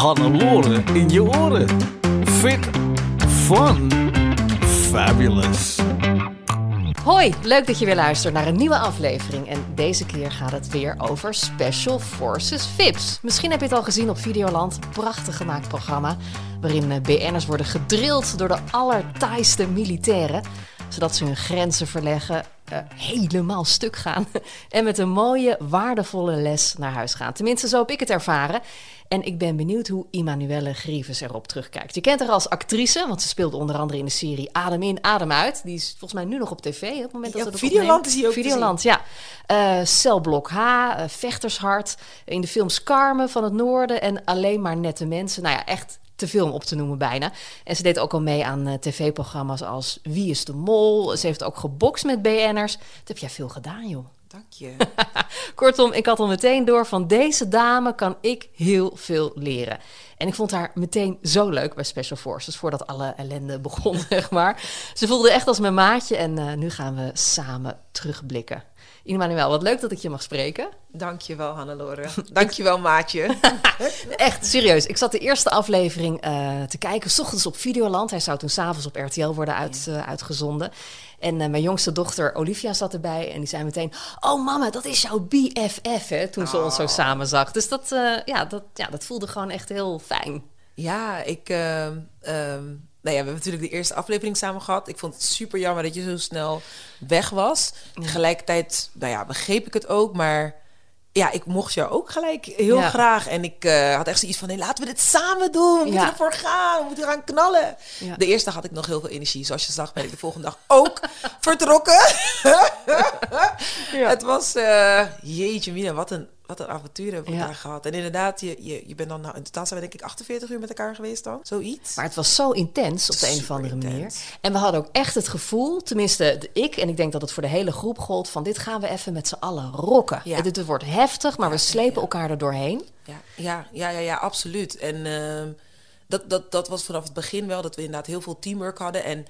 Hannelore in je oren. Fit, fun, fabulous. Hoi, leuk dat je weer luistert naar een nieuwe aflevering. En deze keer gaat het weer over Special Forces VIPS. Misschien heb je het al gezien op Videoland. Prachtig gemaakt programma. Waarin eh, BN'ers worden gedrild door de allertaaiste militairen. Zodat ze hun grenzen verleggen, eh, helemaal stuk gaan. en met een mooie, waardevolle les naar huis gaan. Tenminste, zo heb ik het ervaren. En ik ben benieuwd hoe Immanuelle Grieves erop terugkijkt. Je kent haar als actrice, want ze speelde onder andere in de serie Adem in, Adem uit. Die is volgens mij nu nog op tv. Op het moment dat Ja, dat Videoland is die ook Videoland, ja. Eh Celblok H, eh, Vechtershart. In de films Carmen van het Noorden en Alleen maar nette mensen. Nou ja, echt te veel om op te noemen bijna. En ze deed ook al mee aan eh, tv-programma's als Wie is de Mol. Ze heeft ook gebokst met BN'ers. Dat heb jij veel gedaan, joh. Dank je. Kortom, ik had al meteen door van deze dame kan ik heel veel leren. En ik vond haar meteen zo leuk bij Special Forces, voordat alle ellende begon, zeg maar. Ze voelde echt als mijn maatje en eh, nu gaan we samen terugblikken. Immanuel, wat leuk dat ik je mag spreken. Dank je wel, Hannelore. Dank je wel, maatje. Echt, serieus. Ik zat de eerste aflevering eh, te kijken, s ochtends op Videoland. Hij zou toen s'avonds op RTL worden uit, eh, uitgezonden. En eh, mijn jongste dochter Olivia zat erbij en die zei meteen... Oh mama, dat is jouw BFF, hè, toen ze ons zo samen zag. Dus dat, ja, dat, ja, dat voelde gewoon echt heel fijn. Ja, ik... ehm, ehm, nou ja, we hebben natuurlijk de eerste aflevering samen gehad. Ik vond het super jammer dat je zo snel weg was. Tegelijkertijd, nou ja, begreep ik het ook, maar... Ja, ik mocht jou ook gelijk heel Ja. graag. En ik eh, had echt zoiets van, nee, laten we dit samen doen. We moeten Ja. ervoor gaan. We moeten gaan knallen. Ja. De eerste dag had ik nog heel veel energie. Zoals je zag, ben ik de volgende dag ook vertrokken. Het was, eh, jeetje mina, wat een, wat een avontuur hebben we Ja. daar gehad. En inderdaad, je, je, je bent dan, nou, in totaal zijn we denk ik 48 uur met elkaar geweest dan. Zoiets. Maar het was zo intens op de een of andere manier. En we hadden ook echt het gevoel, tenminste ik... en ik denk dat het voor de hele groep gold... van dit gaan we even met z'n allen rocken. Ja. En dit wordt heftig, maar we slepen elkaar er doorheen. Ja, ja, ja, ja, ja absoluut. En ehm, dat, dat, dat was vanaf het begin wel, dat we inderdaad heel veel teamwork hadden. En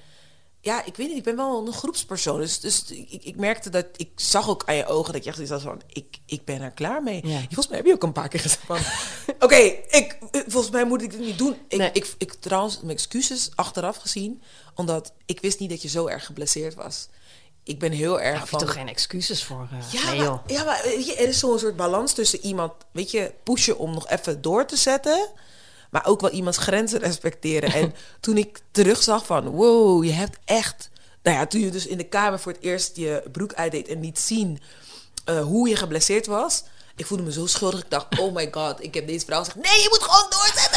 ja, ik weet niet, ik ben wel een groepspersoon. Dus, dus ik, ik merkte dat, ik zag ook aan je ogen dat je echt iets had van, ik, ik ben er klaar mee. Ja. Volgens mij heb je ook een paar keer gezegd van, oké, ik, volgens mij moet ik dit niet doen. Ik, Nee. ik, ik, trouwens, mijn excuses achteraf gezien, omdat ik wist niet dat je zo erg geblesseerd was. Ik ben heel erg Daar heb je van... toch geen excuses voor? eh, Ja, nee, maar, ja, maar je, er is zo'n soort balans tussen iemand, weet je, pushen om nog even door te zetten. Maar ook wel iemands grenzen respecteren. En toen ik terugzag van, wow, je hebt echt... Nou ja, toen je dus in de kamer voor het eerst je broek uitdeed en niet zien eh, hoe je geblesseerd was. Ik voelde me zo schuldig. Ik dacht, oh my god, ik heb deze vrouw gezegd... Nee, je moet gewoon doorzetten!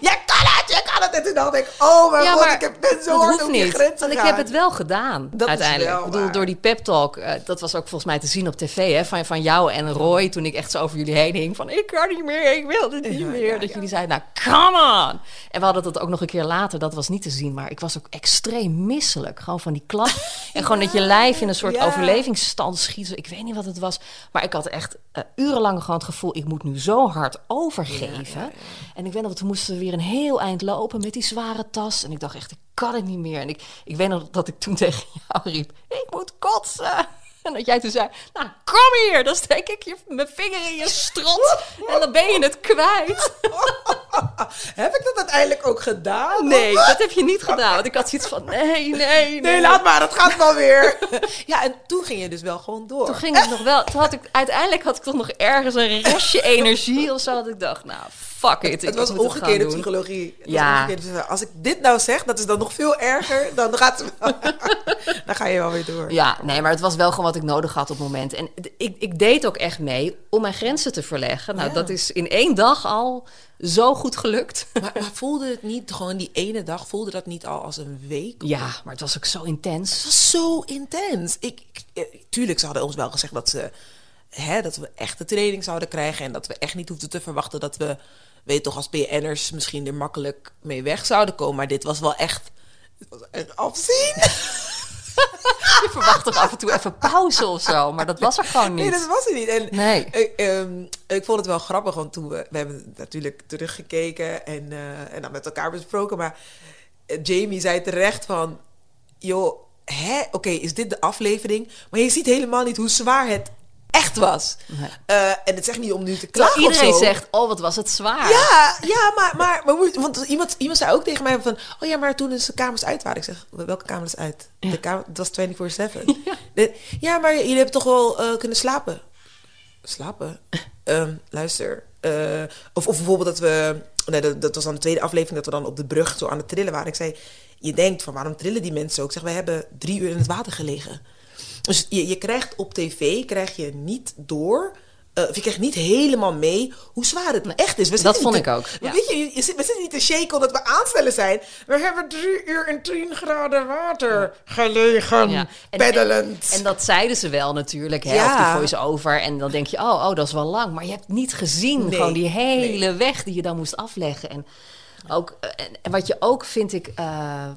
Je kan het, je kan het! En toen dacht ik, oh mijn Ja, god, ik heb, ben zo hard niet. grenzen Want ik heb het wel gedaan, Dat uiteindelijk. ik bedoel, door die pep talk, eh, dat was ook volgens mij te zien op tv, hè, van, van jou en Roy, toen ik echt zo over jullie heen hing, van ik kan niet meer, ik wil het niet Ja, meer. ja, dat jullie zeiden, nou, come on! En we hadden dat ook nog een keer later, dat was niet te zien, maar ik was ook extreem misselijk. Gewoon van die klap. En gewoon dat je lijf in een soort overlevingsstand schiet. Ik weet niet wat het was, maar ik had echt eh, urenlang gewoon het gevoel, ik moet nu zo hard overgeven. En ik weet nog, toen moesten we weer een heel eind lopen met die zware tas. En ik dacht echt, ik kan het niet meer. En ik, ik weet nog dat ik toen tegen jou riep, ik moet kotsen. En dat jij toen zei, nou kom hier. Dan steek ik je, mijn vinger in je strot. En dan ben je het kwijt. heb ik dat uiteindelijk ook gedaan? Nee, dat heb je niet gedaan. Want ik had zoiets van, nee, nee, nee. Nee, laat maar, het gaat wel weer. ja, en toen ging je dus wel gewoon door. Toen ging het nog wel. Toen had ik, uiteindelijk had ik toch nog ergens een restje energie of zo. Dat ik dacht, nou, fuck it. Het ik was omgekeerde psychologie. Het was Ja. omgekeerde psychologie. Als ik dit nou zeg, dat is dan nog veel erger. Dan, gaat het wel- dan ga je wel weer door. Ja, nee, maar het was wel gewoon wat ik nodig had op het moment. En ik, ik deed ook echt mee om mijn grenzen te verleggen. Nou, Ja. dat is in één dag al zo goed gelukt. Maar, maar voelde het niet gewoon die ene dag, voelde dat niet al als een week? Ja, maar het was ook zo intens. Het was zo intens. Ik, ik, eh, tuurlijk, ze hadden ons wel gezegd dat, ze, hè, dat we echt de training zouden krijgen. En dat we echt niet hoefden te verwachten dat we, weet toch, als BN'ers misschien er makkelijk mee weg zouden komen. Maar dit was wel echt, was echt afzien. Je verwacht toch af en toe even pauze of zo. Maar dat was er gewoon niet. Nee, dat was het niet. En Nee. ik, ehm, ik vond het wel grappig, want toen we, we hebben natuurlijk teruggekeken en, eh, en dan met elkaar besproken. Maar eh, Jamie zei terecht van, joh, hè, oké, is dit de aflevering? Maar je ziet helemaal niet hoe zwaar het echt was. Eh, en het zegt niet om nu te Terwijl klagen of iedereen zo. zegt, oh, wat was het zwaar. Ja, ja maar, maar, want iemand, iemand zei ook tegen mij van... Oh ja, maar toen is de kamers uit waren. Ik zeg, welke kamers uit? De kamer, dat was 24-7. De- Ja. maar jullie hebben toch wel eh, kunnen slapen? Slapen? Ehm, luister. eh, of, of bijvoorbeeld dat we... Nee, dat, dat was dan de tweede aflevering dat we dan op de brug zo aan het trillen waren. Ik zei, je denkt van waarom trillen die mensen zo? Ik zeg, wij hebben drie uur in het water gelegen. Dus je, je krijgt op tv, krijg je niet door... of je krijgt niet helemaal mee hoe zwaar het echt is. We dat vond ik ook, ja. Weet je, je, je zit, we zitten niet te shaken omdat we aanstellen zijn. We hebben drie uur in 10 graden water gelegen, Ja. En- peddelend. En dat zeiden ze wel natuurlijk, hè, Ja. die voice-over. En dan denk je, oh, oh, dat is wel lang. Maar je hebt niet gezien, Nee, gewoon die hele weg die je dan moest afleggen. En, ook, eh, en, en wat je ook, vind ik, eh,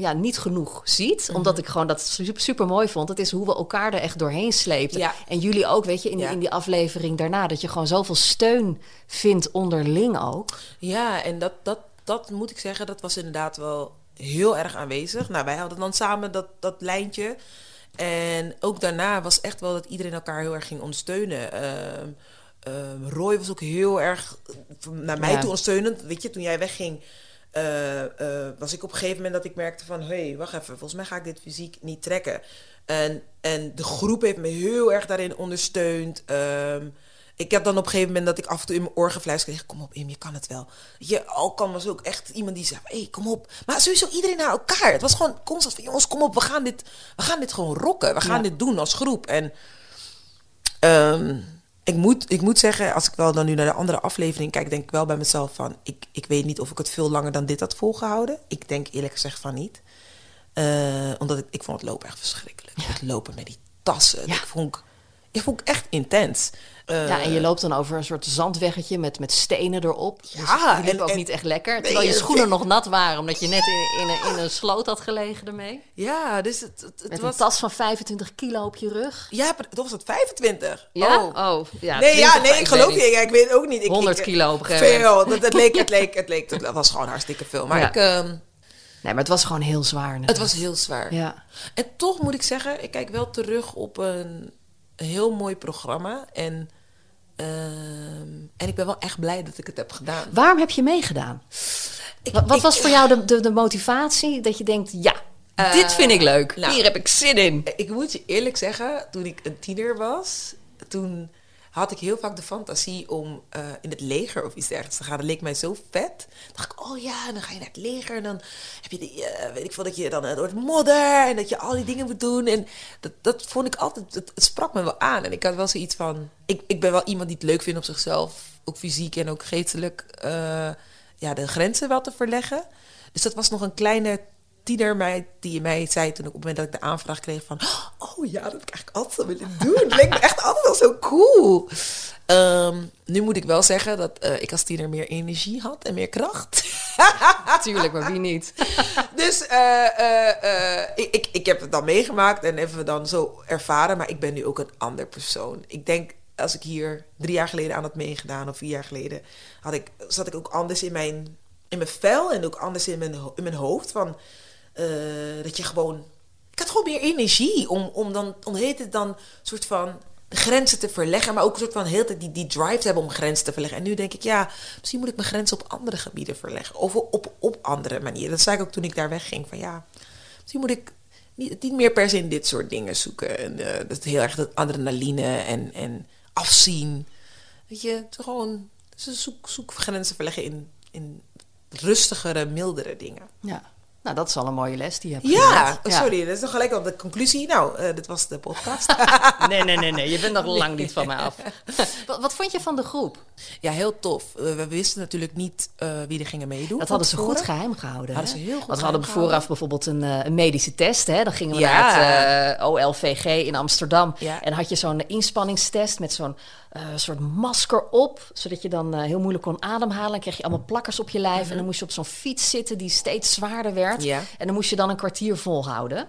ja, niet genoeg ziet. Mhm. Omdat ik gewoon dat super, super mooi vond. Dat is hoe we elkaar er echt doorheen sleepten. Ja. En jullie ook, weet je, in, die- in die aflevering daarna. Dat je gewoon zoveel steun vindt onderling ook. Ja, en dat, dat, dat moet ik zeggen, dat was inderdaad wel heel erg aanwezig. Nou, wij hadden dan samen dat, dat lijntje. En ook daarna was echt wel dat iedereen elkaar heel erg ging ondersteunen. Ehm, Roy was ook heel erg eh, naar mij Ja. toe ondersteunend. Weet je, toen jij wegging, eh, eh, was ik op een gegeven moment dat ik merkte van... hé, hey, wacht even, volgens mij ga ik dit fysiek niet trekken. En, en de groep heeft me heel erg daarin ondersteund. Ehm, ik heb dan op een gegeven moment dat ik af en toe in mijn oor gefluisterd kreeg... kom op, Im, je kan het wel. Je, Alkan was ook echt iemand die zei, hé, hey, kom op. Maar sowieso iedereen naar elkaar. Het was gewoon constant van, jongens, kom op, we gaan dit, we gaan dit gewoon rocken. We gaan Ja. dit doen als groep. En ehm, ik, moet, ik moet zeggen, als ik wel dan nu naar de andere aflevering kijk... denk ik wel bij mezelf van, ik, ik weet niet of ik het veel langer dan dit had volgehouden. Ik denk eerlijk gezegd van niet. Eh, omdat ik, ik vond het lopen echt verschrikkelijk. Het lopen met die tassen. Ja. Ik, vond, ik vond ik echt intens. Eh, Ja, en je loopt dan over een soort zandweggetje met, met stenen erop. Dus Ja, die liep en- ook en- niet echt lekker. Nee, Terwijl je en- schoenen nog nat waren, omdat je net in, in, een, in een sloot had gelegen ermee. Ja, dus het, het, het Met was... een tas van 25 kilo op je rug. Ja, dat was het 25. Ja? Oh. Oh, ja. nee, 20, ja, nee, ik geloof je. Ja, ik weet ook niet. Ik, 100 ik- kilo op een gegeven Veel. Dat, het, leek, het, leek, het leek, het was gewoon hartstikke veel. Maar Ja. ik, ehm, Nee, maar het was gewoon heel zwaar. het was heel zwaar. Ja. En toch moet ik zeggen, ik kijk wel terug op een heel mooi programma. En, ehm, en ik ben wel echt blij dat ik het heb gedaan. Waarom heb je meegedaan? Ik- Wat, wat ik- was voor jou de, de, de motivatie dat je denkt, ja, dit vind ik leuk. nou, Hier heb ik zin in. Ik moet je eerlijk zeggen, toen ik een tiener was, toen had ik heel vaak de fantasie om eh, in het leger of iets dergelijks te gaan. Dat leek mij zo vet. Dacht ik, oh ja, dan ga je naar het leger en dan heb je, die, eh, weet ik veel, dat je dan eh, door het modder en dat je al die dingen moet doen. En dat, dat vond ik altijd, het, sprak me wel aan. En ik had wel zoiets van, ik, ik ben wel iemand die het leuk vindt op zichzelf, ook fysiek en ook geestelijk, eh, ja, de grenzen wel te verleggen. Dus dat was nog een kleine tienermeid die mij zei toen ik op het moment dat ik de aanvraag kreeg van... Oh ja, dat heb ik eigenlijk altijd al willen doen. Het leek me echt altijd al zo cool. Ehm, nu moet ik wel zeggen dat eh, ik als tiener meer energie had en meer kracht. Tuurlijk, maar wie niet? dus eh, ik, ik, ik heb het dan meegemaakt en hebben we dan zo ervaren. Maar ik ben nu ook een ander persoon. Ik denk, als ik hier drie jaar geleden aan had meegedaan of vier jaar geleden... Had ik, zat ik ook anders in mijn, in mijn vel en ook anders in mijn, in mijn hoofd. Van, eh, dat je gewoon... Ik had gewoon meer energie om, om dan, om heet het dan, soort van grenzen te verleggen, maar ook een soort van heel tijd die, die drive te hebben om grenzen te verleggen. En nu denk ik, ja, misschien moet ik mijn grenzen op andere gebieden verleggen. Of op, op andere manieren. Dat zei ik ook toen ik daar wegging. Van ja, misschien moet ik niet, meer per se in dit soort dingen zoeken. En, uh, dat heel erg dat adrenaline en, en afzien. Weet je, gewoon dus zoek, zoek grenzen verleggen in, in rustigere, mildere dingen. Ja. Nou, dat is al een mooie les die je hebt ja, ja, sorry, dat is nog gelijk op de conclusie. Nou, uh, dit was de podcast. nee, nee, nee, nee, je bent nog lang niet van mij af. wat, wat, vond je van de groep? Ja, heel tof. we wisten natuurlijk niet uh, wie er gingen meedoen. Dat hadden ze goed geheim gehouden. Hadden ze heel goed Want we hadden vooraf bijvoorbeeld een, uh, een, medische test. Hè? Dan gingen we ja. naar het OLVG in Amsterdam. Ja. En had je zo'n inspanningstest met zo'n uh, soort masker op, zodat je dan uh, heel moeilijk kon ademhalen. En kreeg je allemaal plakkers op je lijf. En dan moest je op zo'n fiets zitten die steeds zwaarder werd. Ja. En dan moest je dan een kwartier volhouden.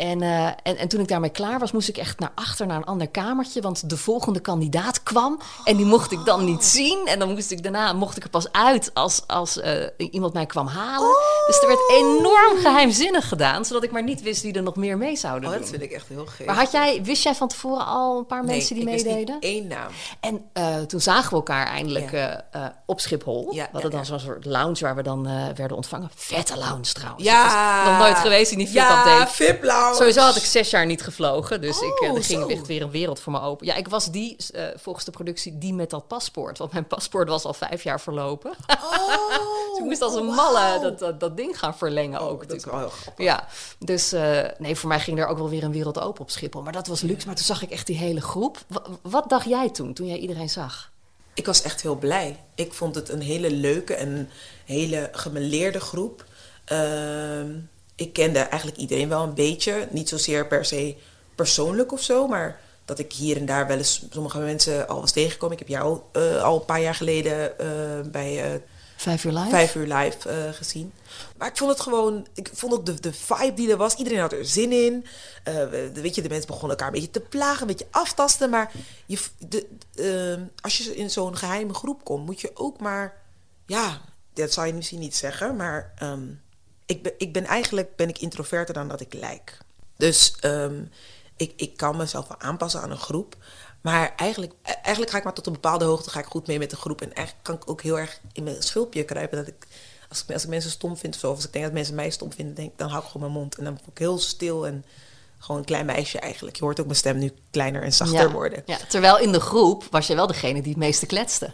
En, uh, en, en toen ik daarmee klaar was, moest ik echt naar achter naar een ander kamertje. Want de volgende kandidaat kwam. En die mocht ik dan niet zien. En dan moest ik daarna mocht ik er pas uit als, als uh, iemand mij kwam halen. Oh. Dus er werd enorm geheimzinnig gedaan. Zodat ik maar niet wist wie er nog meer mee zouden oh, doen. Dat vind ik echt heel gek. Maar had jij, wist jij van tevoren al een paar nee, mensen die ik meededen? Wist één naam. En uh, toen zagen we elkaar eindelijk Ja. op Schiphol. Ja, we hadden ja, dan zo'n soort lounge waar we dan werden ontvangen. Vette lounge trouwens. Ja. Was nog nooit geweest in die Ja, VIP-update. Sowieso had ik zes jaar niet gevlogen. Dus ik, eh, Oh, er ging zo. echt weer een wereld voor me open. Ja, ik was die, eh, volgens de productie, die met dat paspoort. Want mijn paspoort was al vijf jaar verlopen. Oh, dus ik moest als een oh, malle dat, dat, dat ding gaan verlengen ook. Oh, dat is natuurlijk. wel heel. Ja, dus eh, nee, voor mij ging er ook wel weer een wereld open op Schiphol. Maar dat was luxe. Maar toen zag ik echt die hele groep. Wa- wat dacht jij toen, toen jij iedereen zag? Ik was echt heel blij. Ik vond het een hele leuke en hele gemeleerde groep. Ehm, ik kende eigenlijk iedereen wel een beetje. Niet zozeer per se persoonlijk of zo, maar dat ik hier en daar wel eens sommige mensen al was tegengekomen. Ik heb jou eh, al een paar jaar geleden eh, bij eh, Vijf uur live? Vijf uur live gezien. Maar ik vond het gewoon, ik vond ook de, de vibe die er was. Iedereen had er zin in. De, weet je, de mensen begonnen elkaar een beetje te plagen, een beetje aftasten. Maar je, de, als je in zo'n geheime groep komt, moet je ook maar, ja, dat zou je misschien niet zeggen, maar ehm, ik, ben, ik ben eigenlijk ben ik introverter dan dat ik lijk. Dus ehm, ik, ik kan mezelf wel aanpassen aan een groep. Maar eigenlijk, e- eigenlijk ga ik maar tot een bepaalde hoogte ga ik goed mee met de groep. En eigenlijk kan ik ook heel erg in mijn schulpje kruipen. Dat ik, als ik, als ik mensen stom vind of zo, of als ik denk dat mensen mij stom vinden, denk, dan hou ik gewoon mijn mond. En dan word ik heel stil en gewoon een klein meisje eigenlijk. Je hoort ook mijn stem nu kleiner en zachter ja. worden. Ja, terwijl in de groep was jij wel degene die het meeste kletste.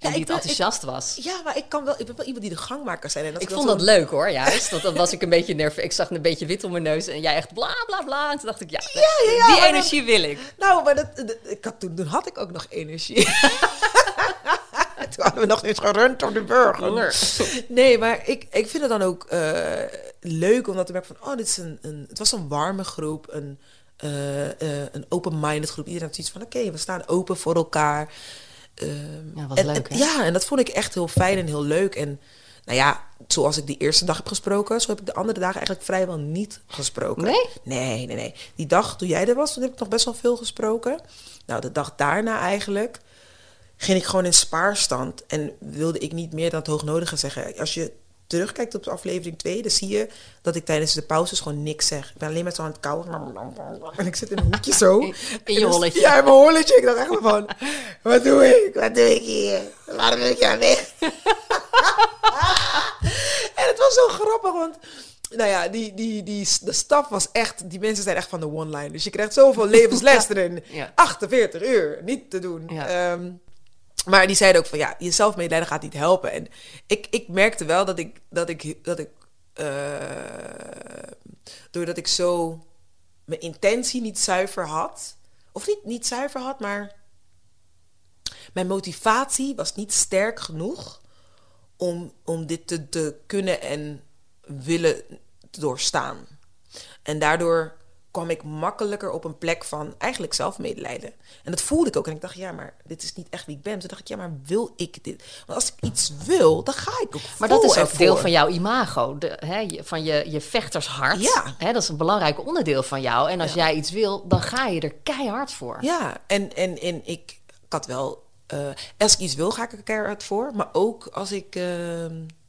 En ik die het enthousiast was. Ja, maar ik, kan wel, ik ben wel iemand die de gangmaker zijn. En Ik dan vond dat leuk hoor, juist. Want dan was ik een beetje nerveus. Ik zag een beetje wit om mijn neus en jij echt bla bla bla. En toen dacht ik, ja, ja, ja, die energie wil ik. Nou, maar dat, dat- ik had, toen, toen had ik ook nog energie. toen hadden we nog niet gerund op de burger. Nee, maar ik, ik vind het dan ook eh, leuk om dat te merken van... oh, dit is een, een, het was een warme groep, een, eh, eh, een open-minded groep. Iedereen had zoiets van, oké, we staan open voor elkaar. Ehm, Ja, was en, leuk, en- ja, en dat vond ik echt heel fijn en heel leuk. En nou ja, zoals ik die eerste dag heb gesproken... zo heb ik de andere dagen eigenlijk vrijwel niet gesproken. Nee? Nee, nee, nee. Die dag toen jij er was, toen heb ik nog best wel veel gesproken. Nou, de dag daarna eigenlijk ging ik gewoon in spaarstand. En wilde ik niet meer dan het hoognodige zeggen. Als je terugkijkt op de aflevering 2, dan zie je dat ik tijdens de pauzes gewoon niks zeg. Ik ben alleen maar zo aan het kauwen. En ik zit in een hoekje zo. In- je En holletje. Ja, in mijn holletje. Ik dacht echt van, wat doe ik? Wat doe ik hier? Waarom ben ik aan weg? En het was zo grappig, want nou ja, die, die, die, de staf was echt, die mensen zijn echt van de one-line. Dus je krijgt zoveel levensles erin. Ja. 48 uur, niet te doen. Ja. Ehm, maar die zeiden ook van ja, je zelfmedelijden gaat niet helpen. En ik, ik merkte wel dat ik, dat ik, dat ik eh, doordat ik zo mijn intentie niet zuiver had, of niet, niet zuiver had, maar mijn motivatie was niet sterk genoeg om, om dit te, te kunnen en willen doorstaan. En daardoor kwam ik makkelijker op een plek van eigenlijk zelfmedelijden. En dat voelde ik ook. En ik dacht, ja, maar dit is niet echt wie ik ben. Toen dacht ik, ja, maar wil ik dit? Want als ik iets wil, dan ga ik ook Maar dat is ook ervoor. deel van jouw imago, de, hè, van je, je vechtershart. Ja. Hè, dat is een belangrijk onderdeel van jou. En als jij iets wil, dan ga je er keihard voor. Ja, en, en, en ik, ik had wel... eh, als ik iets wil, ga ik er keihard voor. Maar ook als ik eh,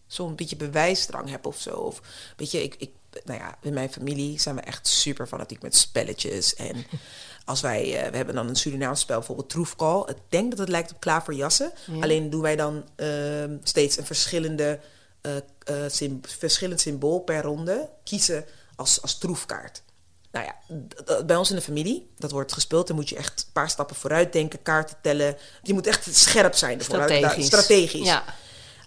zo'n beetje bewijsdrang heb of zo. Of, weet je, ik, ik, nou ja, in mijn familie zijn we echt super fanatiek met spelletjes. En als wij, eh, we hebben dan een Surinaams spel, bijvoorbeeld Troefkal. Ik denk dat het lijkt op klaverjassen. Alleen doen wij dan ehm, steeds een verschillende, eh, eh, verschillend symbool per ronde kiezen als, als troefkaart. Nou ja, bij ons in de familie, dat wordt gespeeld. Dan moet je echt een paar stappen vooruit denken, kaarten tellen. Je moet echt scherp zijn. Strategisch. strategisch. Ja.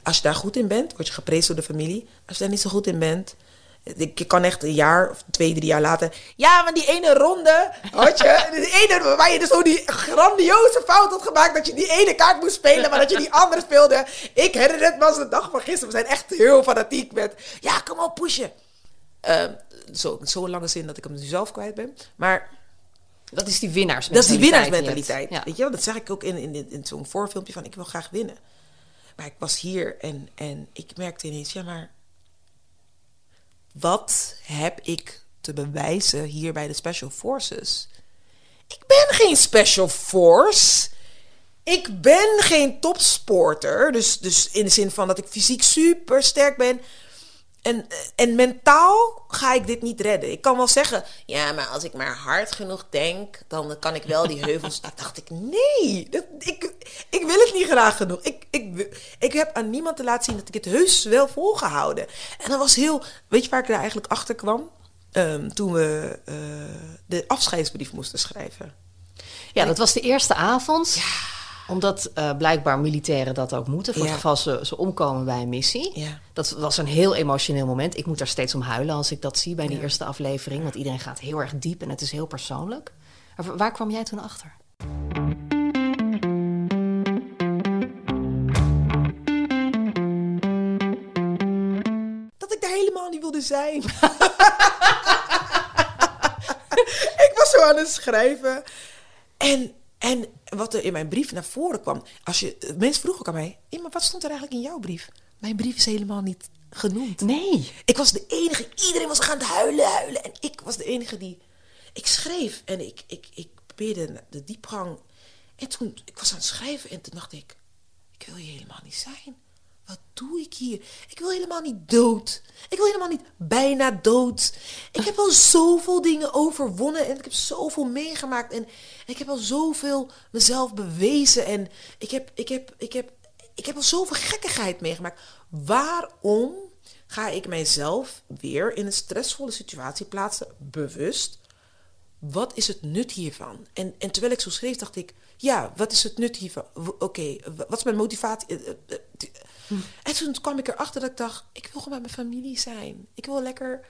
Als je daar goed in bent, word je geprezen door de familie. Als je daar niet zo goed in bent, ik kan echt een jaar of twee, drie jaar later. Ja, maar die ene ronde, had je, die ene waar je dus zo die grandioze fout had gemaakt dat je die ene kaart moest spelen, maar dat je die andere speelde. Ik herinner het me als de dag van gisteren. We zijn echt heel fanatiek met. Ja, kom op, pushen. Ehm, zo, zo'n lange zin dat ik hem nu zelf kwijt ben. Maar Dat is die winnaarsmentaliteit. dat is die winnaarsmentaliteit. Ja. Weet je wel? Dat zeg ik ook in, in, in zo'n voorfilmpje van ik wil graag winnen. Maar ik was hier en, en ik merkte ineens, ja maar... Wat heb ik te bewijzen hier bij de Special Forces? Ik ben geen Special Force. Ik ben geen topsporter. Dus, dus in de zin van dat ik fysiek super sterk ben. En, en mentaal ga ik dit niet redden. Ik kan wel zeggen, ja, maar als ik maar hard genoeg denk, dan kan ik wel die heuvels. Dan dacht ik, nee, dat, ik, ik wil het niet graag genoeg. Ik, ik, ik heb aan niemand te laten zien dat ik het heus wel volgehouden. En dat was heel, weet je waar ik er eigenlijk achter kwam? Ehm, toen we eh, de afscheidsbrief moesten schrijven. Ja, dat was de eerste avond. Omdat eh, blijkbaar militairen dat ook moeten. Voor Ja. het geval ze, ze omkomen bij een missie. Ja. Dat was een heel emotioneel moment. Ik moet daar steeds om huilen als ik dat zie bij die eerste aflevering. Want iedereen gaat heel erg diep en het is heel persoonlijk. Maar waar kwam jij toen achter? dat ik daar helemaal niet wilde zijn. ik was zo aan het schrijven. En, en wat er in mijn brief naar voren kwam. Als je, mensen vroegen ook aan mij: "Ja, maar wat stond er eigenlijk in jouw brief? Mijn brief is helemaal niet genoemd. Nee. Ik was de enige, iedereen was gaan huilen, huilen. En ik was de enige die. Ik schreef en ik, ik, ik probeerde de diepgang. En toen, ik was aan het schrijven en toen dacht ik: Ik wil hier helemaal niet zijn. Wat doe ik hier? Ik wil helemaal niet dood. Ik wil helemaal niet bijna dood. Ik heb al zoveel dingen overwonnen en ik heb zoveel meegemaakt. En ik heb al zoveel mezelf bewezen. En ik heb, ik heb, ik heb, ik heb al zoveel gekkigheid meegemaakt. Waarom ga ik mijzelf weer in een stressvolle situatie plaatsen, bewust? Wat is het nut hiervan? En, en terwijl ik zo schreef, dacht ik, ja, wat is het nut hiervan? Oké, wat is mijn motivatie? Eh, eh, eh, En toen kwam ik erachter dat ik dacht, ik wil gewoon met mijn familie zijn. Ik wil lekker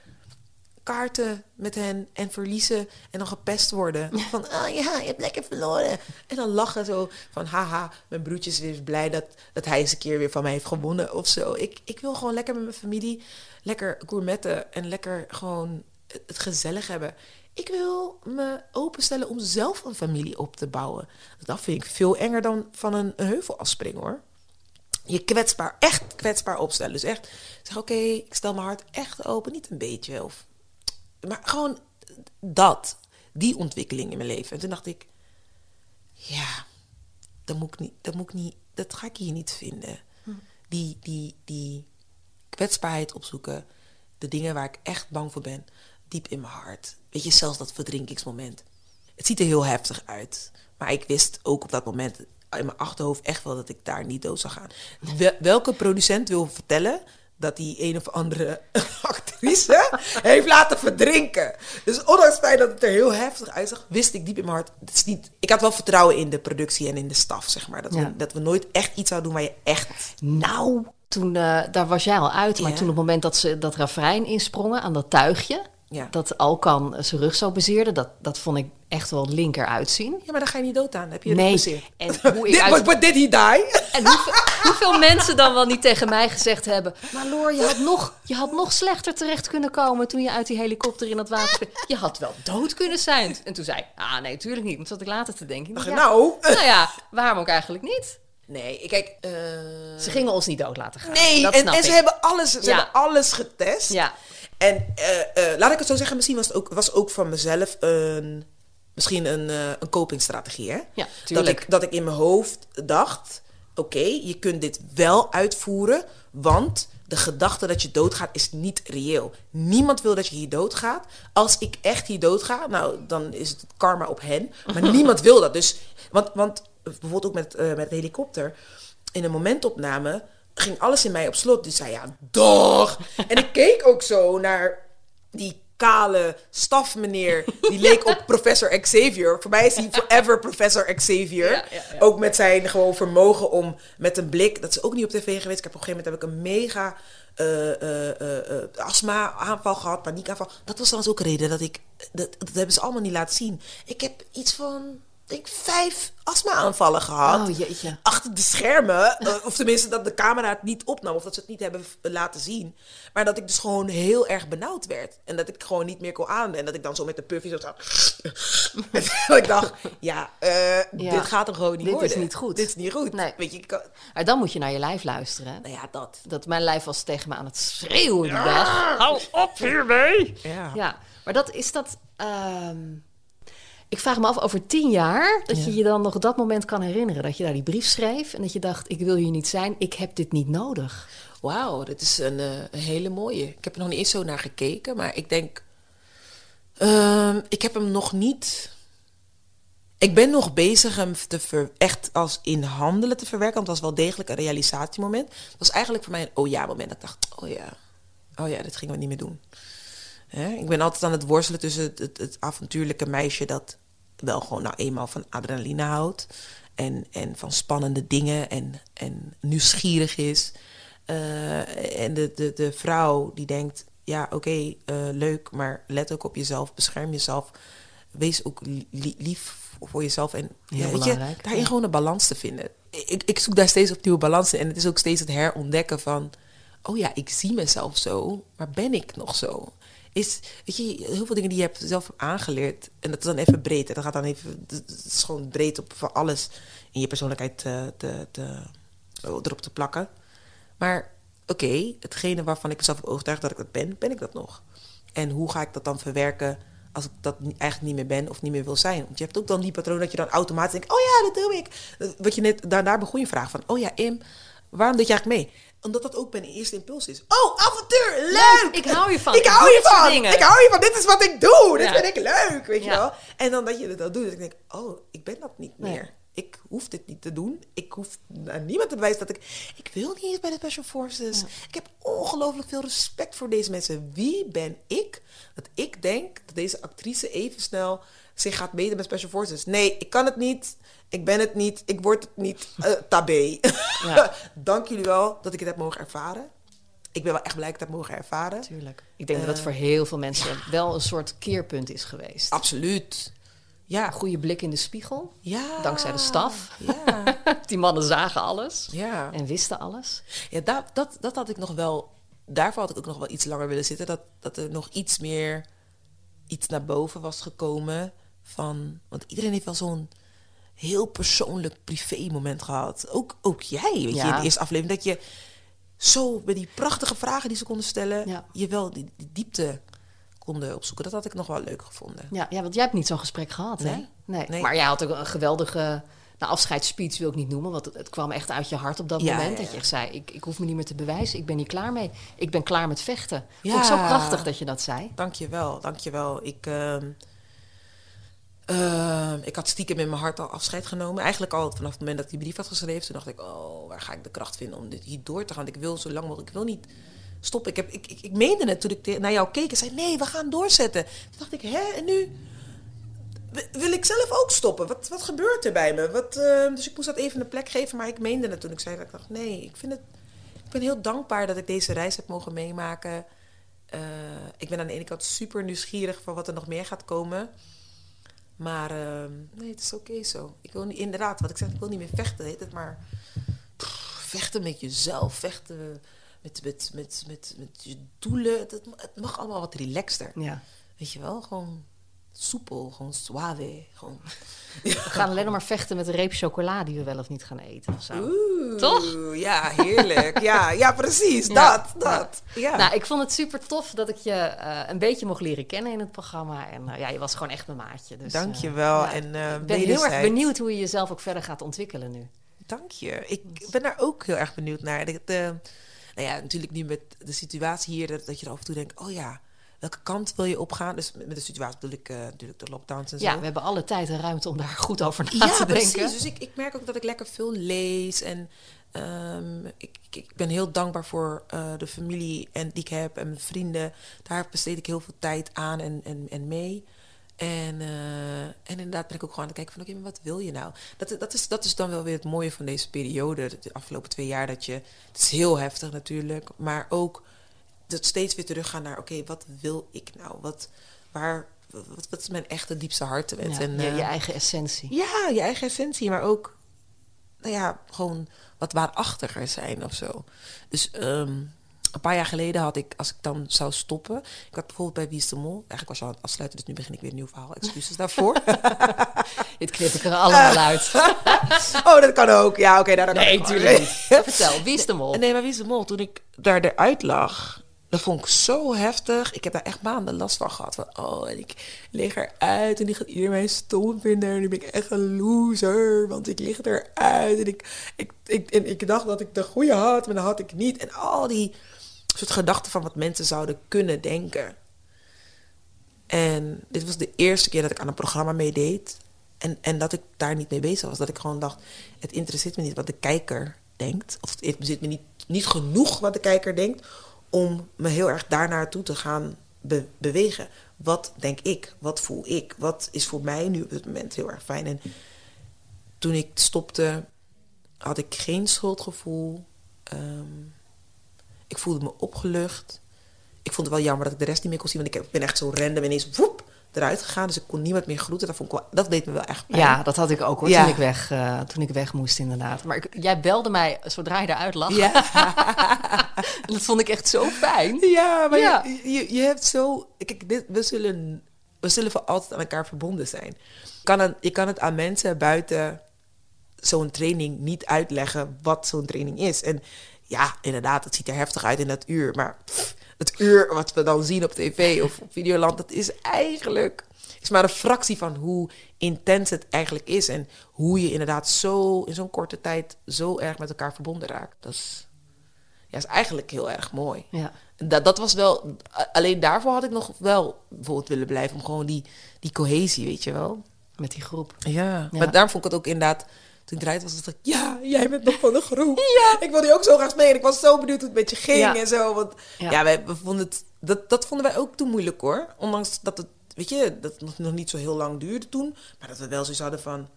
kaarten met hen en verliezen en dan gepest worden. Van, ah ja, je hebt lekker verloren. En dan lachen zo van, haha, mijn broertje is weer blij dat, dat hij eens een keer weer van mij heeft gewonnen of zo. Ik, ik wil gewoon lekker met mijn familie, lekker gourmetten en lekker gewoon het gezellig hebben. Ik wil me openstellen om zelf een familie op te bouwen. Dat vind ik veel enger dan van een, heuvel afspringen hoor je kwetsbaar, echt kwetsbaar opstellen. Dus echt zeg, oké, ik stel mijn hart echt open. Niet een beetje, of, maar gewoon dat. Die ontwikkeling in mijn leven. En toen dacht ik, ja, dat moet ik niet, dat moet ik niet, dat ga ik hier niet vinden. Die, die, die kwetsbaarheid opzoeken. De dingen waar ik echt bang voor ben. Diep in mijn hart. Weet je, zelfs dat verdrinkingsmoment. Het ziet er heel heftig uit. Maar ik wist ook op dat moment in mijn achterhoofd echt wel dat ik daar niet dood zou gaan. Wel- welke producent wil vertellen dat die een of andere actrice heeft laten verdrinken? Dus ondanks het feit dat het er heel heftig uitzag, wist ik diep in mijn hart. Het is niet, ik had wel vertrouwen in de productie en in de staf, zeg maar. Dat, Ja. we, dat we nooit echt iets zouden doen waar je echt Nou, toen, eh, daar was jij al uit. Maar Ja. toen op het moment dat ze dat refrein insprongen aan dat tuigje... Ja. dat Alkan zijn rug zo bezeerde... Dat, dat vond ik echt wel linker uitzien. Ja, maar dan ga je niet dood aan. Heb je Nee, en hoe ik dit, uit- but, did he die? En hoeveel, hoeveel mensen dan wel niet tegen mij gezegd hebben... maar Loor, je had, nog, je had nog slechter terecht kunnen komen... toen je uit die helikopter in dat water... Je had wel dood kunnen zijn. En toen zei ik, ah nee, tuurlijk niet. Want zat ik later te denken. Ik dacht, ja, nou. nou ja, waarom ook eigenlijk niet? Nee, kijk. eh, Ze gingen ons niet dood laten gaan. nee, dat en, snap en ze hebben alles, ze Ja. hebben alles getest. Ja. En eh, eh, laat ik het zo zeggen, misschien was het ook, was ook van mezelf een, misschien een, eh, een copingstrategie. Hè? Ja, dat, ik, dat ik in mijn hoofd dacht, oké, je kunt dit wel uitvoeren, want de gedachte dat je doodgaat is niet reëel. Niemand wil dat je hier doodgaat. Als ik echt hier doodga, nou, dan is het karma op hen. Maar niemand wil dat. Dus, want, want bijvoorbeeld ook met, met de helikopter, in een momentopname ging alles in mij op slot. Dus zei ja, dag. En ik keek ook zo naar die kale stafmeneer. Die leek op professor Xavier. Voor mij is hij forever professor Xavier. Ja, ja, ja. Ook met zijn gewoon vermogen om met een blik... Dat is ook niet op tv geweest. Ik heb op een gegeven moment heb ik een mega eh, eh, eh, eh, astma-aanval gehad, paniekaanval. Dat was dan ook een reden dat ik... Dat, dat hebben ze allemaal niet laten zien. Ik heb iets van... Ik vijf astma-aanvallen gehad Oh, jeetje. achter de schermen. eh, of tenminste dat de camera het niet opnam. Of dat ze het niet hebben laten zien. Maar dat ik dus gewoon heel erg benauwd werd. En dat ik gewoon niet meer kon aan. En dat ik dan zo met de puffy zo zat. en dat ik dacht, ja, eh, Ja. dit gaat er gewoon niet Dit is worden. niet goed. Dit is niet goed. Nee. Weet je, kan- Maar dan moet je naar je lijf luisteren. hè. nou ja, dat. Dat mijn lijf was tegen me aan het schreeuwen die dag. Hou op hiermee! Ja. Ja, maar dat is dat. ehm, ik vraag me af over tien jaar dat je je dan nog dat moment kan herinneren. Dat je daar die brief schreef en dat je dacht: ik wil hier niet zijn, ik heb dit niet nodig. Wauw, dit is een, eh, een hele mooie. Ik heb er nog niet eens zo naar gekeken, maar ik denk. ehm, ik heb hem nog niet. Ik ben nog bezig hem te ver, echt als in handelen te verwerken. Want het was wel degelijk een realisatiemoment. Het was eigenlijk voor mij een oh ja moment. Dat ik dacht, oh ja, oh ja, dit gingen we niet meer doen. Hè? Ik ben altijd aan het worstelen tussen het, het, het avontuurlijke meisje dat wel gewoon nou eenmaal van adrenaline houdt. En, en van spannende dingen en, en nieuwsgierig is. Eh, en de, de, de vrouw die denkt, ja oké, eh, leuk, maar let ook op jezelf, bescherm jezelf. Wees ook li- lief voor jezelf. En Heel ja, weet je, belangrijk, daarin gewoon een balans te vinden. Ik, ik zoek daar steeds opnieuw balans in. En het is ook steeds het herontdekken van... oh ja, ik zie mezelf zo, maar ben ik nog zo? Is, weet je, heel veel dingen die je hebt zelf aangeleerd... en dat is dan even breed. En dat gaat dan even... Is gewoon breed op voor alles in je persoonlijkheid erop te plakken. Maar oké, hetgene waarvan ik mezelf overtuigd dat ik dat ben, ben ik dat nog. En hoe ga ik dat dan verwerken als ik dat eigenlijk niet meer ben of niet meer wil zijn? Want je hebt ook dan die patroon dat je dan automatisch denkt, oh ja, dat doe ik. Wat je net, daar, daar begon je vraag van, oh ja, Im, waarom deed je eigenlijk mee? Omdat dat ook mijn eerste impuls is. Oh, avontuur, leuk! Ik hou je van. Ik hou je van! Ik hou je van, dit is wat ik doe! Dit vind ik leuk, weet je wel? En dan dat je dat doet, dat ik denk, oh, ik ben dat niet meer. Ik hoef dit niet te doen. Ik hoef aan niemand te bewijzen dat ik... Ik wil niet eens bij de Special Forces. Ik heb ongelooflijk veel respect voor deze mensen. Wie ben ik dat ik denk dat deze actrice even snel zich gaat meten met Special Forces? Nee, ik kan het niet. Ik ben het niet. Ik word het niet. eh tabé. Ja. Dank jullie wel dat ik het heb mogen ervaren. Ik ben wel echt blij dat ik het heb mogen ervaren. Tuurlijk. Ik denk dat Eh, het voor heel veel mensen wel een soort keerpunt is geweest. Absoluut. Ja. Een goede blik in de spiegel. ja. Dankzij de staf. Ja. Die mannen zagen alles Ja. en wisten alles. Ja, dat, dat, dat had ik nog wel. Daarvoor had ik ook nog wel iets langer willen zitten. Dat, dat er nog iets meer iets naar boven was gekomen. Van, want iedereen heeft wel zo'n heel persoonlijk privé moment gehad. Ook, ook jij, weet je, in de eerste aflevering. Dat je zo met die prachtige vragen die ze konden stellen, Ja. je wel die, die diepte konden opzoeken. Dat had ik nog wel leuk gevonden. Ja, ja, want jij hebt niet zo'n gesprek gehad, hè? Nee. Nee. Nee. Maar jij had ook een geweldige nou, afscheidsspeech, wil ik niet noemen. Want het, kwam echt uit je hart op dat Ja, moment. ja, Dat ja. je zei, ik, ik hoef me niet meer te bewijzen. Ik ben hier klaar mee. Ik ben klaar met vechten. Vond ik Ja. zo prachtig dat je dat zei. Dank je wel, dank je wel. Ik, ehm, ehm, ik had stiekem in mijn hart al afscheid genomen. Eigenlijk al vanaf het moment dat ik die brief had geschreven. Toen dacht ik, oh, waar ga ik de kracht vinden om dit hier door te gaan? Ik wil zo lang mogelijk, ik wil niet stoppen. Ik, heb, ik, ik, ik meende het toen ik naar jou keek en zei, nee, we gaan doorzetten. Toen dacht ik, hè, en nu wil ik zelf ook stoppen? Wat, wat gebeurt er bij me? Wat, ehm, dus ik moest dat even een plek geven, maar ik meende het toen ik zei ik dacht, nee, ik vind het... Ik ben heel dankbaar dat ik deze reis heb mogen meemaken. Eh, ik ben aan de ene kant super nieuwsgierig van wat er nog meer gaat komen. Maar ehm, nee, het is oké zo. Ik wil niet, inderdaad, wat ik zeg, ik wil niet meer vechten. Heet het maar vechten met jezelf, vechten met, met, met, met, met je doelen. Het, het mag allemaal wat relaxter. Ja. Weet je wel, gewoon soepel, gewoon suave. Gewoon. We gaan alleen nog maar vechten met een reep chocola die we wel of niet gaan eten of zo. Oeh, Toch? Ja, heerlijk. ja, ja, precies. Ja. Dat, dat. Ja. Nou, ik vond het super tof dat ik je eh, een beetje mocht leren kennen in het programma. En eh, ja, je was gewoon echt mijn maatje. Dus, Dank je eh, wel. ja, En, ik ben heel erg benieuwd hoe je jezelf ook verder gaat ontwikkelen nu. dank je. Ik ben daar ook heel erg benieuwd naar. De, de- nou ja, natuurlijk nu met de situatie hier, dat, dat je er af en toe denkt, oh ja, welke kant wil je opgaan? Dus met de situatie bedoel ik eh, natuurlijk de lockdowns en zo. Ja, we hebben alle tijd en ruimte om daar goed over na Ja, te precies. denken. Dus ik, ik merk ook dat ik lekker veel lees. En ehm, ik, ik, ik ben heel dankbaar voor eh, de familie en, die ik heb en mijn vrienden. Daar besteed ik heel veel tijd aan en, en, en mee. En, eh, en inderdaad ben ik ook gewoon aan het kijken van... oké, maar wat wil je nou? Dat, dat, is, dat is dan wel weer het mooie van deze periode. De afgelopen twee jaar dat je... Het is heel heftig natuurlijk. Maar ook dat steeds weer teruggaan naar... oké, wat wil ik nou? Wat, waar, wat, wat is mijn echte diepste? Ja, en, je, je eh, eigen essentie. ja, je eigen essentie, maar ook, nou ja, gewoon wat waarachtiger zijn of zo. Dus ehm, een paar jaar geleden had ik, als ik dan zou stoppen, ik had bijvoorbeeld bij Wie is de Mol, eigenlijk was je al aan het afsluiten, dus nu begin ik weer een nieuw verhaal, excuses daarvoor. Dit knip ik er allemaal uit. oh, dat kan ook, ja, oké, daar kan Nee, ik tuurlijk niet. Vertel, wie is de mol? Nee, maar Wie is de Mol, toen ik daar eruit lag, dat vond ik zo heftig. Ik heb daar echt maanden last van gehad. Van, oh, en ik lig eruit en die gaat iedereen mij stom vinden. En nu ben ik echt een loser, want ik lig eruit. En ik, ik, ik, en ik dacht dat ik de goede had, maar dat had ik niet. En al die soort gedachten van wat mensen zouden kunnen denken. En dit was de eerste keer dat ik aan een programma meedeed. En, en dat ik daar niet mee bezig was. Dat ik gewoon dacht, het interesseert me niet wat de kijker denkt. Of het interesseert me niet, niet genoeg wat de kijker denkt... om me heel erg daarnaartoe te gaan be- bewegen. Wat denk ik? Wat voel ik? Wat is voor mij nu op dit moment heel erg fijn? En toen ik stopte, had ik geen schuldgevoel. Ehm, ik voelde me opgelucht. Ik vond het wel jammer dat ik de rest niet meer kon zien. Want ik ben echt zo random ineens woep, eruit gegaan. Dus ik kon niemand meer groeten. Dat, vond ik wel, dat deed me wel echt pijn. Ja, dat had ik ook hoor, Ja. toen, ik weg, eh, toen ik weg moest inderdaad. Maar ik- jij belde mij zodra je eruit lag. Ja, En dat vond ik echt zo fijn. ja maar Ja. Je, je, je hebt zo... Kijk, dit, we, zullen, we zullen voor altijd aan elkaar verbonden zijn. Je kan, je kan het aan mensen buiten zo'n training niet uitleggen wat zo'n training is. En ja, inderdaad, het ziet er heftig uit in dat uur. Maar pff, het uur wat we dan zien op tv of op Videoland... dat is eigenlijk is maar een fractie van hoe intens het eigenlijk is. En hoe je inderdaad zo in zo'n korte tijd zo erg met elkaar verbonden raakt. Dat is, ja, is eigenlijk heel erg mooi. Ja. Dat, dat was wel... Alleen daarvoor had ik nog wel bijvoorbeeld willen blijven. Om gewoon die, die cohesie, weet je wel. Met die groep. Ja. Ja. Maar daarom vond ik het ook inderdaad... Toen ik eruit was, dacht ik... Ja, jij bent nog van de groep. ja. Ik wilde je ook zo graag mee. En ik was zo benieuwd hoe het met je ging Ja. en zo. Want Ja. ja, wij, we vonden het... Dat, dat vonden wij ook toen moeilijk hoor. Ondanks dat het... Weet je, dat het nog niet zo heel lang duurde toen. Maar dat we wel zoiets hadden van...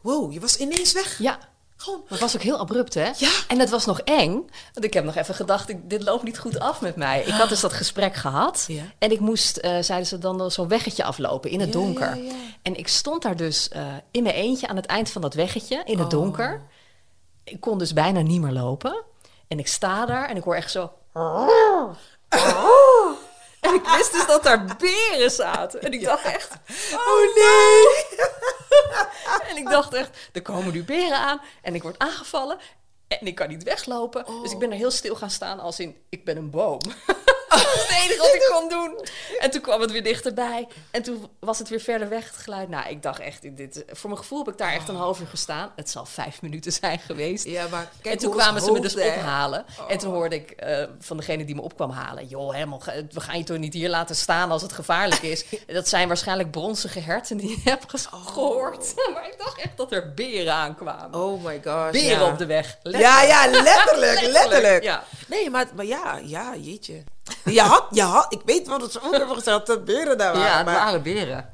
Wow, je was ineens weg. Ja, Gewoon... dat was ook heel abrupt, hè? Ja. En het was nog eng. Want ik heb nog even gedacht, ik, dit loopt niet goed af met mij. Ik had dus dat gesprek gehad. Ja. En ik moest, eh, zeiden ze dan, zo'n weggetje aflopen in het Ja, donker. ja. En ik stond daar dus eh, in mijn eentje aan het eind van dat weggetje, in het Oh. donker. Ik kon dus bijna niet meer lopen. En ik sta daar en ik hoor echt zo... En ik wist dus dat daar beren zaten. En ik dacht echt... Oh nee! En ik dacht echt, er komen nu beren aan en ik word aangevallen en ik kan niet weglopen. Dus ik ben er heel stil gaan staan als in, ik ben een boom. dat is het enige wat ik kon doen. En toen kwam het weer dichterbij en toen was het weer verder weg, het geluid. Nou, ik dacht echt, dit, voor mijn gevoel heb ik daar echt een half uur gestaan. Het zal vijf minuten zijn geweest. Ja, maar kijk en toen kwamen ze me dus hè. ophalen. En toen hoorde ik eh, van degene die me op kwam halen... joh, helemaal, we gaan je toch niet hier laten staan als het gevaarlijk is. dat zijn waarschijnlijk bronzige herten die je hebt ges- gehoord. maar ik dacht echt dat er beren aankwamen. Oh my gosh. beren ja. op de weg. Ja, ja, letterlijk, letterlijk. Ja. Nee, maar, maar ja, ja, jeetje. Je had, je had, ik weet wat het ook hebben gezegd, dat beren daar waren. Ja, het maar, waren beren.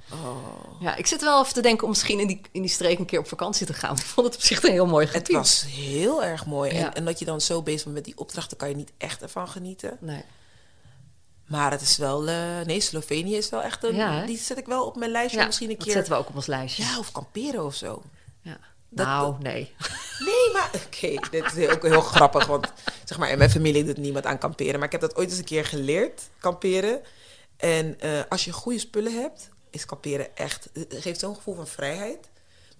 Ja, ik zit wel even te denken om misschien in die, in die streek een keer op vakantie te gaan. Ik vond het op zich een heel mooi gebied. Het was heel erg mooi. Ja. En, en dat je dan zo bezig bent met die opdrachten, kan je niet echt ervan genieten. Nee. Maar het is wel, eh, nee, Slovenië is wel echt een, Ja, die zet ik wel op mijn lijstje. Ja, misschien een dat keer. zetten we ook op ons lijstje. Ja, of kamperen of zo. Ja. Dat- nou, nee. Nee, maar oké, dit is ook heel grappig. Want zeg maar, in mijn familie doet niemand aan kamperen. Maar ik heb dat ooit eens een keer geleerd, kamperen. En eh, als je goede spullen hebt, is kamperen echt... Het geeft zo'n gevoel van vrijheid.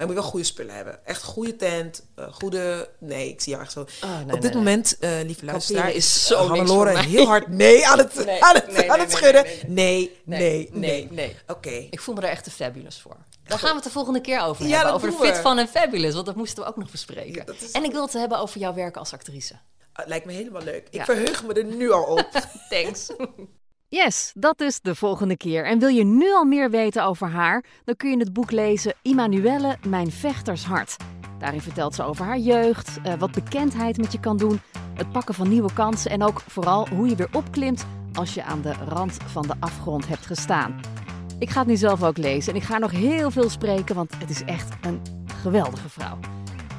Je moet wel goede spullen hebben. Echt goede tent, eh, goede... Nee, ik zie jou echt zo. Oh, nee, Op dit nee. moment, eh, lieve luisteraar, is zo Hannelore heel hard nee aan het, Nee, aan het, aan het schudden. nee, Nee, nee, nee. Oké. Ik voel me er echt te fabulous voor. Daar gaan we het de volgende keer over Ja, hebben. Over doen Fit. Fun en Fabulous. Want dat moesten we ook nog bespreken. Ja, dat is- en ik wil het hebben over jouw werk als actrice. Ah, lijkt me helemaal leuk. Ik Ja. verheug me er nu al op. Thanks. Yes, dat dus de volgende keer. En wil je nu al meer weten over haar? Dan kun je het boek lezen Immanuelle, Mijn Vechtershart. Daarin vertelt ze over haar jeugd, eh, wat bekendheid met je kan doen, het pakken van nieuwe kansen en ook vooral hoe je weer opklimt als je aan de rand van de afgrond hebt gestaan. Ik ga het nu zelf ook lezen en ik ga nog heel veel spreken, want het is echt een geweldige vrouw.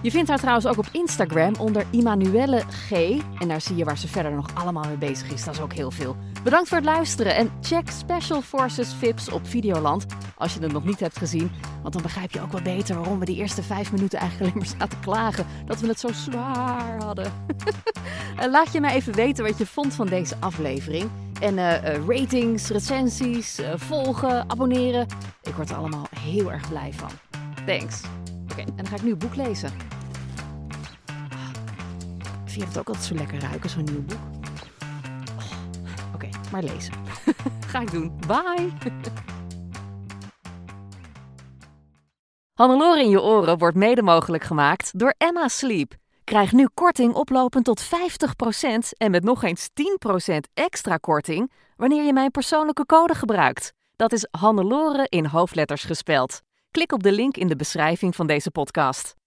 Je vindt haar trouwens ook op Instagram onder Immanuelle G. En daar zie je waar ze verder nog allemaal mee bezig is. Dat is ook heel veel. Bedankt voor het luisteren en check Special Forces Vips op Videoland als je het nog niet hebt gezien. Want dan begrijp je ook wel beter waarom we die eerste vijf minuten eigenlijk alleen maar zaten klagen. Dat we het zo zwaar hadden. Eh, Laat je mij even weten wat je vond van deze aflevering. En eh, eh, ratings, recensies, volgen, abonneren. Ik word er allemaal heel erg blij van. Thanks. Oké, en dan ga ik nu een boek lezen. Vind je het ook altijd zo lekker ruiken, zo'n nieuw boek? Oh, Oké, maar lezen. ga ik doen. Bye! Hannelore in je oren wordt mede mogelijk gemaakt door Emma Sleep. Krijg nu korting oplopend tot 50% en met nog eens 10% extra korting wanneer je mijn persoonlijke code gebruikt. Dat is Hannelore in hoofdletters gespeld. Klik op de link in de beschrijving van deze podcast.